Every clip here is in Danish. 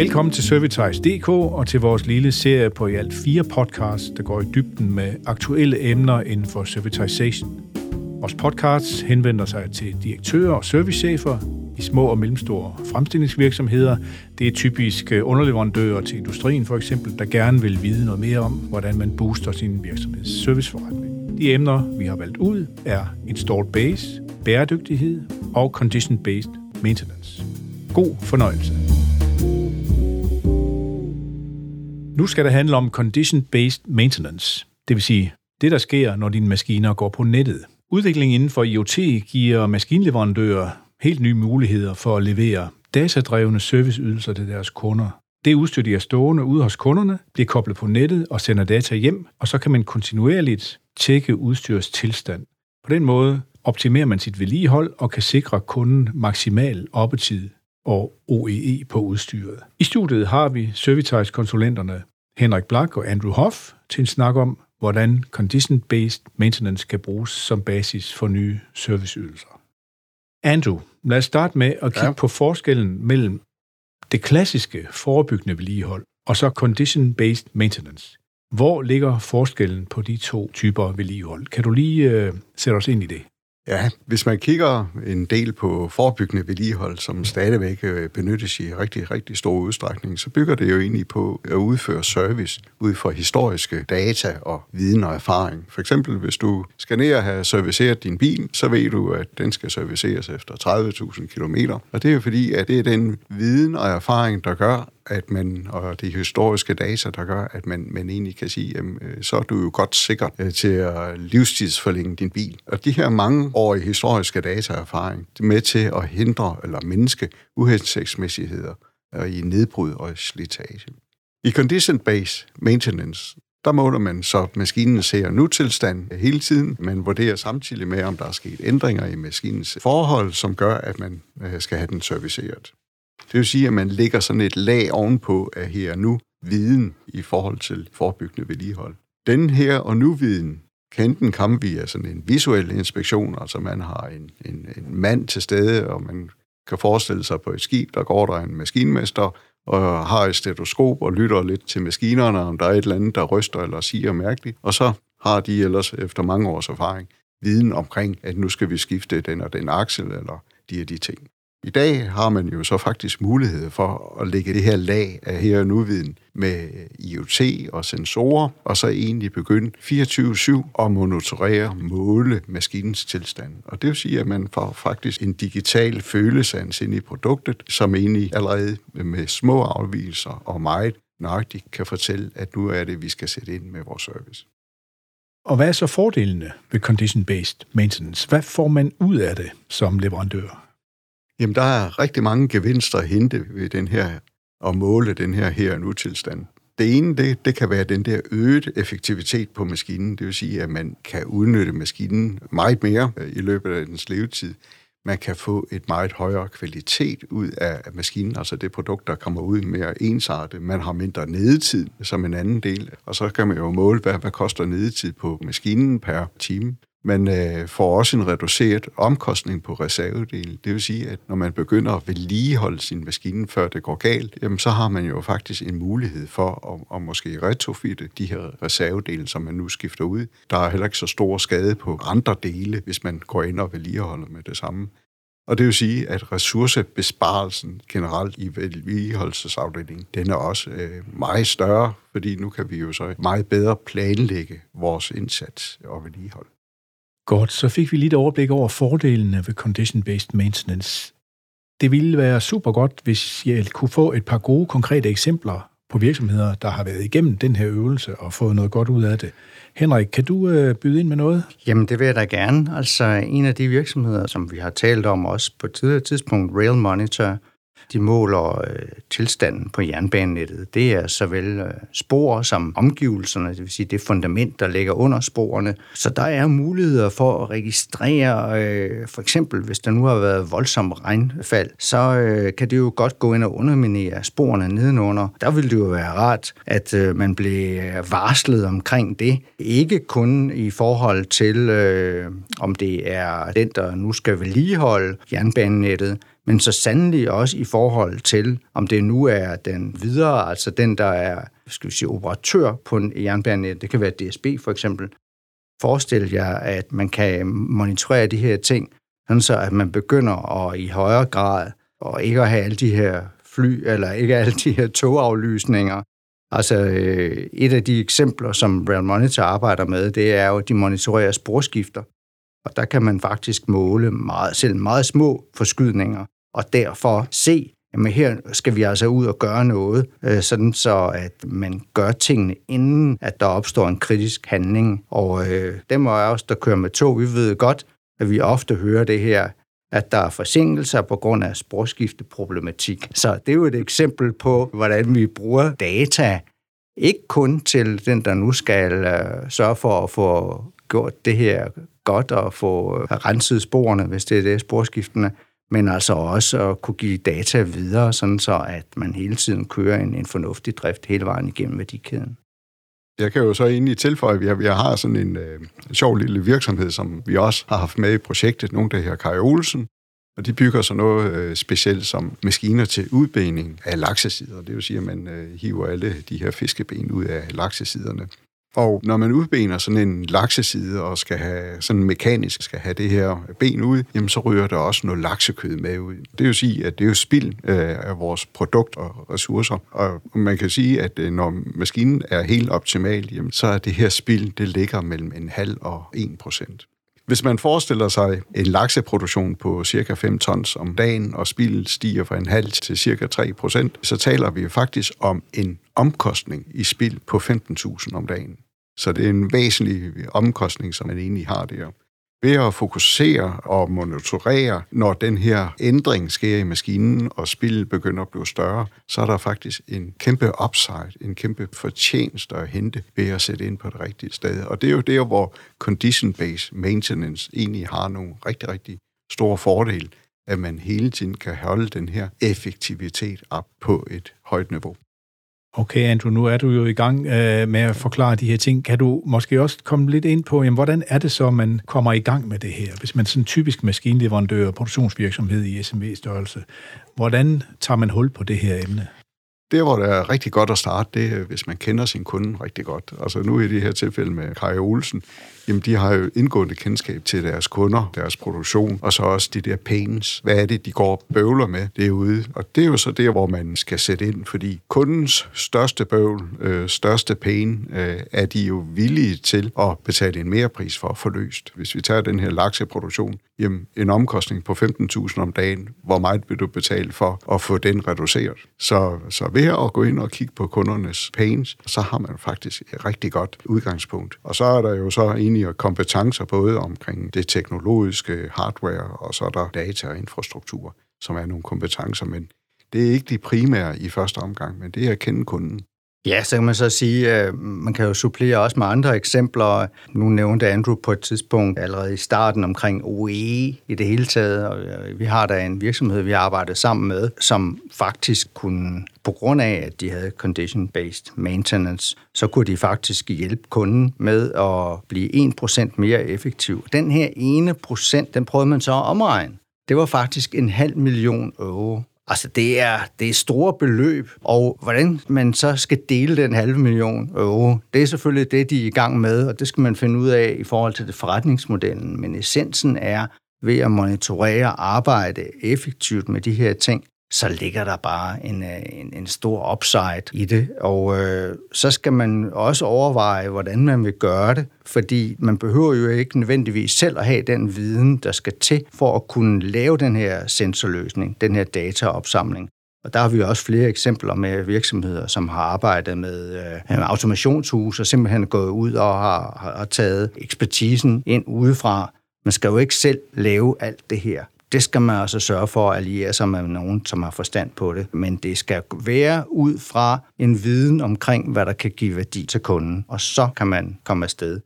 Velkommen til Servitize.dk og til vores lille serie på i alt fire podcasts, der går i dybden med aktuelle emner inden for servitization. Vores podcasts henvender sig til direktører og servicechefer i små og mellemstore fremstillingsvirksomheder. Det er typisk øh, underleverandører til industrien for eksempel, der gerne vil vide noget mere om, hvordan man booster sin virksomheds serviceforretning. De emner, vi har valgt ud, er installed base, bæredygtighed og condition-based maintenance. God fornøjelse. Nu skal det handle om condition-based maintenance, det vil sige det, der sker, når dine maskiner går på nettet. Udviklingen inden for IoT giver maskinleverandører helt nye muligheder for at levere datadrevne serviceydelser til deres kunder. Det udstyr, de er stående ude hos kunderne, bliver koblet på nettet og sender data hjem, og så kan man kontinuerligt tjekke udstyrets tilstand. På den måde optimerer man sit vedligehold og kan sikre kunden maksimal oppetid og OEE på udstyret. I studiet har vi Servitize-konsulenterne Henrik Black og Andrew Hoff til en snak om, hvordan condition-based maintenance kan bruges som basis for nye serviceydelser. Andrew, lad os starte med at kigge ja. på forskellen mellem det klassiske forebyggende vedligehold og så condition-based maintenance. Hvor ligger forskellen på de to typer vedligehold? Kan du lige uh, sætte os ind i det? Ja, hvis man kigger en del på forebyggende vedligehold, som stadigvæk øh, benyttes i rigtig, rigtig stor udstrækning, så bygger det jo egentlig på at udføre service ud fra historiske data og viden og erfaring. For eksempel, hvis du skal ned og have serviceret din bil, så ved du, at den skal serviceres efter 30.000 km. Og det er jo fordi, at det er den viden og erfaring, der gør, at man, og de historiske data, der gør, at man, man egentlig kan sige, jamen, øh, så er du jo godt sikker øh, til at livstidsforlænge din bil. Og de her mange år i historiske dataerfaring, er med til at hindre eller mindske uhensigtsmæssigheder og i nedbrud og slitage. I condition-based maintenance, der måler man så maskinen ser nu-tilstand hele tiden. Man vurderer samtidig med, om der er sket ændringer i maskinens forhold, som gør, at man skal have den serviceret. Det vil sige, at man lægger sådan et lag ovenpå af her nu viden i forhold til forebyggende vedligehold. Den her og nu viden kan enten komme via sådan en visuel inspektion, altså man har en, en, en mand til stede, og man kan forestille sig på et skib, der går der en maskinmester, og har et stetoskop og lytter lidt til maskinerne, om der er et eller andet, der ryster eller siger mærkeligt. Og så har de ellers efter mange års erfaring viden omkring, at nu skal vi skifte den og den aksel, eller de og de ting. I dag har man jo så faktisk mulighed for at lægge det her lag af her og nuviden med IoT og sensorer, og så egentlig begynde 24-7 at monitorere, måle maskinens tilstand. Og det vil sige, at man får faktisk en digital følesans ind i produktet, som egentlig allerede med små afvielser og meget nøjagtigt kan fortælle, at nu er det, vi skal sætte ind med vores service. Og hvad er så fordelene ved condition-based maintenance? Hvad får man ud af det som leverandør? Jamen, der er rigtig mange gevinster at hente ved den her, og måle den her her nu tilstand. Det ene, det, det kan være den der øget effektivitet på maskinen. Det vil sige, at man kan udnytte maskinen meget mere øh, i løbet af dens levetid. Man kan få et meget højere kvalitet ud af maskinen, altså det produkt, der kommer ud mere ensartet. Man har mindre nedetid som en anden del, og så kan man jo måle, hvad, hvad koster nedetid på maskinen per time. Man øh, får også en reduceret omkostning på reservedelen. Det vil sige, at når man begynder at vedligeholde sin maskine, før det går galt, jamen, så har man jo faktisk en mulighed for at, at måske retrofitte de her reservedele, som man nu skifter ud. Der er heller ikke så stor skade på andre dele, hvis man går ind og vedligeholder med det samme. Og det vil sige, at ressourcebesparelsen generelt i vedligeholdelsesafdelingen, den er også øh, meget større, fordi nu kan vi jo så meget bedre planlægge vores indsats og vedligehold. Godt, så fik vi lidt overblik over fordelene ved condition-based maintenance. Det ville være super godt, hvis jeg kunne få et par gode, konkrete eksempler på virksomheder, der har været igennem den her øvelse og fået noget godt ud af det. Henrik, kan du øh, byde ind med noget? Jamen, det vil jeg da gerne. Altså, en af de virksomheder, som vi har talt om også på et tidligere tidspunkt, Rail Monitor, de måler øh, tilstanden på jernbanenettet. Det er såvel øh, spor som omgivelserne, det vil sige det fundament, der ligger under sporene. Så der er muligheder for at registrere, øh, for eksempel hvis der nu har været voldsom regnfald, så øh, kan det jo godt gå ind og underminere sporene nedenunder. Der vil det jo være rart, at øh, man blev øh, varslet omkring det. Ikke kun i forhold til, øh, om det er den, der nu skal vedligeholde jernbanenettet, men så sandelig også i forhold til, om det nu er den videre, altså den, der er skal vi sige, operatør på en jernbanenet, det kan være DSB for eksempel. Forestil jer, at man kan monitorere de her ting, sådan så at man begynder at i højere grad, og ikke at have alle de her fly, eller ikke alle de her togaflysninger. Altså, øh, et af de eksempler, som Rail Monitor arbejder med, det er jo, at de monitorerer sporskifter. Og der kan man faktisk måle meget, selv meget små forskydninger, og derfor se, at her skal vi altså ud og gøre noget, øh, sådan så at man gør tingene, inden at der opstår en kritisk handling. Og øh, dem af os, der kører med tog, vi ved godt, at vi ofte hører det her, at der er forsinkelser på grund af sporskifteproblematik. Så det er jo et eksempel på, hvordan vi bruger data, ikke kun til den, der nu skal øh, sørge for at få gjort det her godt og få øh, renset sporene, hvis det er det, sporskiftene, men altså også at kunne give data videre, sådan så at man hele tiden kører en, en fornuftig drift hele vejen igennem værdikæden. Jeg kan jo så egentlig tilføje, at vi har, vi har sådan en øh, sjov lille virksomhed, som vi også har haft med i projektet, nogle der her Kai Olsen, og de bygger så noget øh, specielt som maskiner til udbening af laksesider. Det vil sige, at man øh, hiver alle de her fiskeben ud af laksesiderne. Og når man udbener sådan en lakseside og skal have sådan mekanisk skal have det her ben ud, jamen så ryger der også noget laksekød med ud. Det vil sige, at det er jo spild øh, af vores produkt og ressourcer. Og man kan sige, at øh, når maskinen er helt optimal, jamen, så er det her spild, det ligger mellem en halv og en procent. Hvis man forestiller sig en lakseproduktion på cirka 5 tons om dagen, og spildet stiger fra en halv til cirka 3 procent, så taler vi faktisk om en omkostning i spild på 15.000 om dagen. Så det er en væsentlig omkostning, som man egentlig har der ved at fokusere og monitorere, når den her ændring sker i maskinen, og spillet begynder at blive større, så er der faktisk en kæmpe upside, en kæmpe fortjeneste at hente ved at sætte ind på det rigtige sted. Og det er jo der, hvor condition-based maintenance egentlig har nogle rigtig, rigtig store fordele, at man hele tiden kan holde den her effektivitet op på et højt niveau. Okay, Andrew, nu er du jo i gang øh, med at forklare de her ting. Kan du måske også komme lidt ind på, jamen, hvordan er det så, man kommer i gang med det her? Hvis man er sådan typisk maskinleverandør og produktionsvirksomhed i SMV-størrelse, hvordan tager man hul på det her emne? Det, hvor det er rigtig godt at starte, det er, hvis man kender sin kunde rigtig godt. Altså nu i det her tilfælde med Kaja Olsen, jamen de har jo indgående kendskab til deres kunder, deres produktion, og så også de der pains. Hvad er det, de går og bøvler med derude? Og det er jo så der, hvor man skal sætte ind, fordi kundens største bøvl, øh, største pain, øh, er de jo villige til at betale en mere pris for at få løst. Hvis vi tager den her lakseproduktion, jamen en omkostning på 15.000 om dagen, hvor meget vil du betale for at få den reduceret? Så, så ved at gå ind og kigge på kundernes pains, så har man faktisk et rigtig godt udgangspunkt. Og så er der jo så egentlig kompetencer både omkring det teknologiske hardware, og så er der data og infrastruktur, som er nogle kompetencer, men det er ikke de primære i første omgang, men det er at kende kunden. Ja, så kan man så sige, at øh, man kan jo supplere også med andre eksempler. Nu nævnte Andrew på et tidspunkt allerede i starten omkring OE i det hele taget, og øh, vi har da en virksomhed, vi har arbejdet sammen med, som faktisk kunne, på grund af, at de havde condition-based maintenance, så kunne de faktisk hjælpe kunden med at blive 1% mere effektiv. Den her ene procent, den prøvede man så at omregne. Det var faktisk en halv million euro. Altså, det er, det er store beløb, og hvordan man så skal dele den halve million euro, det er selvfølgelig det, de er i gang med, og det skal man finde ud af i forhold til det forretningsmodellen. Men essensen er ved at monitorere arbejde effektivt med de her ting, så ligger der bare en, øh, en, en stor upside i det. Og øh, så skal man også overveje, hvordan man vil gøre det, fordi man behøver jo ikke nødvendigvis selv at have den viden, der skal til for at kunne lave den her sensorløsning, den her dataopsamling. Og der har vi også flere eksempler med virksomheder, som har arbejdet med øh, automationshus og simpelthen gået ud og har, har taget ekspertisen ind udefra. Man skal jo ikke selv lave alt det her det skal man altså sørge for at alliere sig med nogen, som har forstand på det. Men det skal være ud fra en viden omkring, hvad der kan give værdi til kunden, og så kan man komme afsted.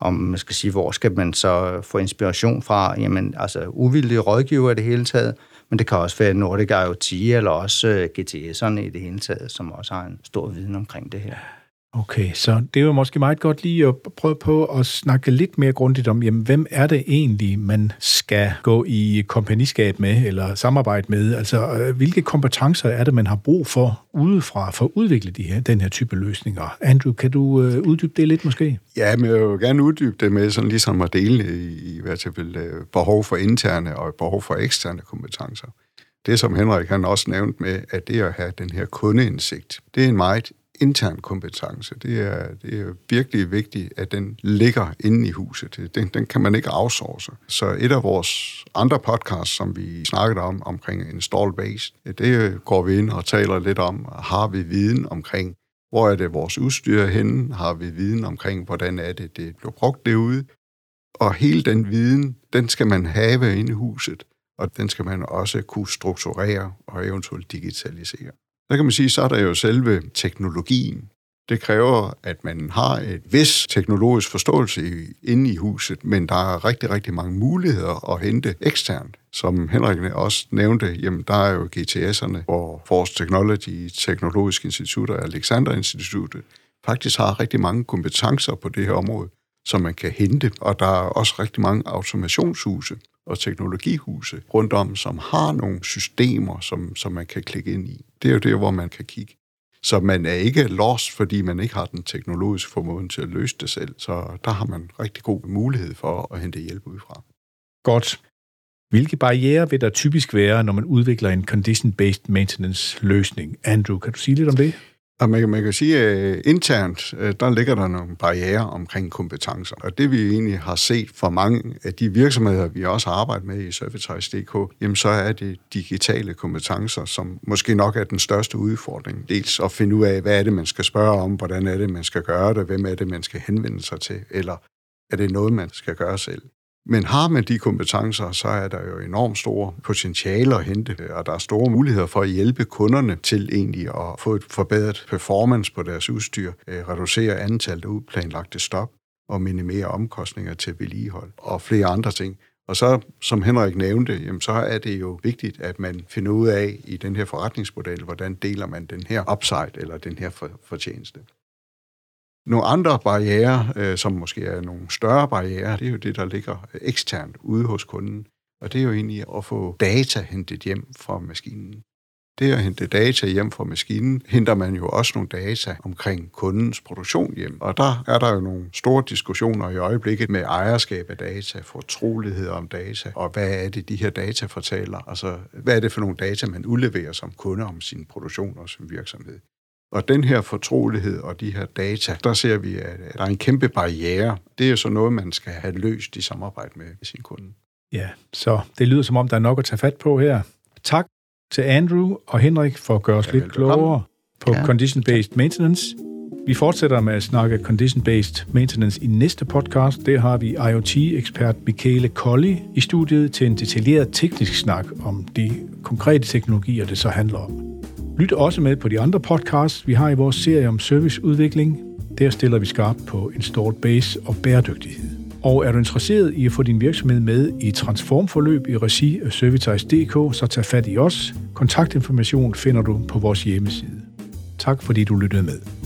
Om man skal sige, hvor skal man så få inspiration fra? Jamen, altså uvildige rådgiver i det hele taget, men det kan også være Nordic IoT, eller også øh, GTS'erne i det hele taget, som også har en stor viden omkring det her. Okay, så det er jo måske meget godt lige at prøve på at snakke lidt mere grundigt om, jamen, hvem er det egentlig, man skal gå i kompagniskab med eller samarbejde med? Altså, øh, hvilke kompetencer er det, man har brug for udefra for at udvikle de her, den her type løsninger? Andrew, kan du øh, uddybe det lidt måske? Ja, men jeg vil jo gerne uddybe det med sådan ligesom at dele i, i hvert fald øh, behov for interne og behov for eksterne kompetencer. Det, som Henrik han også nævnt med, at det at have den her kundeindsigt, det er en meget intern kompetence. Det er, det er virkelig vigtigt, at den ligger inde i huset. Den, den kan man ikke outsource. Så et af vores andre podcasts, som vi snakkede om, omkring install base, det går vi ind og taler lidt om, har vi viden omkring, hvor er det vores udstyr henne? Har vi viden omkring, hvordan er det, det bliver brugt derude? Og hele den viden, den skal man have inde i huset, og den skal man også kunne strukturere og eventuelt digitalisere. Der kan man sige, så er der jo selve teknologien. Det kræver, at man har et vis teknologisk forståelse inde i huset, men der er rigtig, rigtig mange muligheder at hente eksternt. Som Henrik også nævnte, jamen der er jo GTS'erne, hvor Force Technology, Teknologisk Institut og Alexander Instituttet faktisk har rigtig mange kompetencer på det her område, som man kan hente. Og der er også rigtig mange automationshuse og teknologihuse rundt om, som har nogle systemer, som, som man kan klikke ind i. Det er jo det, hvor man kan kigge. Så man er ikke lost, fordi man ikke har den teknologiske formåen til at løse det selv. Så der har man rigtig god mulighed for at hente hjælp udefra. Godt. Hvilke barriere vil der typisk være, når man udvikler en condition-based maintenance løsning? Andrew, kan du sige lidt om det? Og man, man kan sige, at uh, internt, uh, der ligger der nogle barriere omkring kompetencer. Og det vi egentlig har set for mange af de virksomheder, vi også har arbejdet med i Servitize.dk, jamen så er det digitale kompetencer, som måske nok er den største udfordring. Dels at finde ud af, hvad er det, man skal spørge om, hvordan er det, man skal gøre det, hvem er det, man skal henvende sig til, eller er det noget, man skal gøre selv. Men har man de kompetencer, så er der jo enormt store potentialer at hente, og der er store muligheder for at hjælpe kunderne til egentlig at få et forbedret performance på deres udstyr, øh, reducere antallet af uplanlagte stop og minimere omkostninger til vedligehold og flere andre ting. Og så, som Henrik nævnte, jamen, så er det jo vigtigt, at man finder ud af i den her forretningsmodel, hvordan deler man den her upside eller den her fortjeneste. Nogle andre barriere, øh, som måske er nogle større barriere, det er jo det, der ligger eksternt ude hos kunden. Og det er jo egentlig at få data hentet hjem fra maskinen. Det at hente data hjem fra maskinen, henter man jo også nogle data omkring kundens produktion hjem. Og der er der jo nogle store diskussioner i øjeblikket med ejerskab af data, fortrolighed om data, og hvad er det, de her data fortæller? Altså, hvad er det for nogle data, man udleverer som kunde om sin produktion og sin virksomhed? Og den her fortrolighed og de her data, der ser vi, at der er en kæmpe barriere. Det er så noget, man skal have løst i samarbejde med sin kunde. Ja, så det lyder som om, der er nok at tage fat på her. Tak til Andrew og Henrik for at gøre os ja, lidt klogere på ja. Condition-Based Maintenance. Vi fortsætter med at snakke Condition-Based Maintenance i næste podcast. Der har vi IoT-ekspert Michele Colli i studiet til en detaljeret teknisk snak om de konkrete teknologier, det så handler om. Lyt også med på de andre podcasts, vi har i vores serie om serviceudvikling. Der stiller vi skarpt på installed base og bæredygtighed. Og er du interesseret i at få din virksomhed med i transformforløb i regi af Servitize.dk, så tag fat i os. Kontaktinformation finder du på vores hjemmeside. Tak fordi du lyttede med.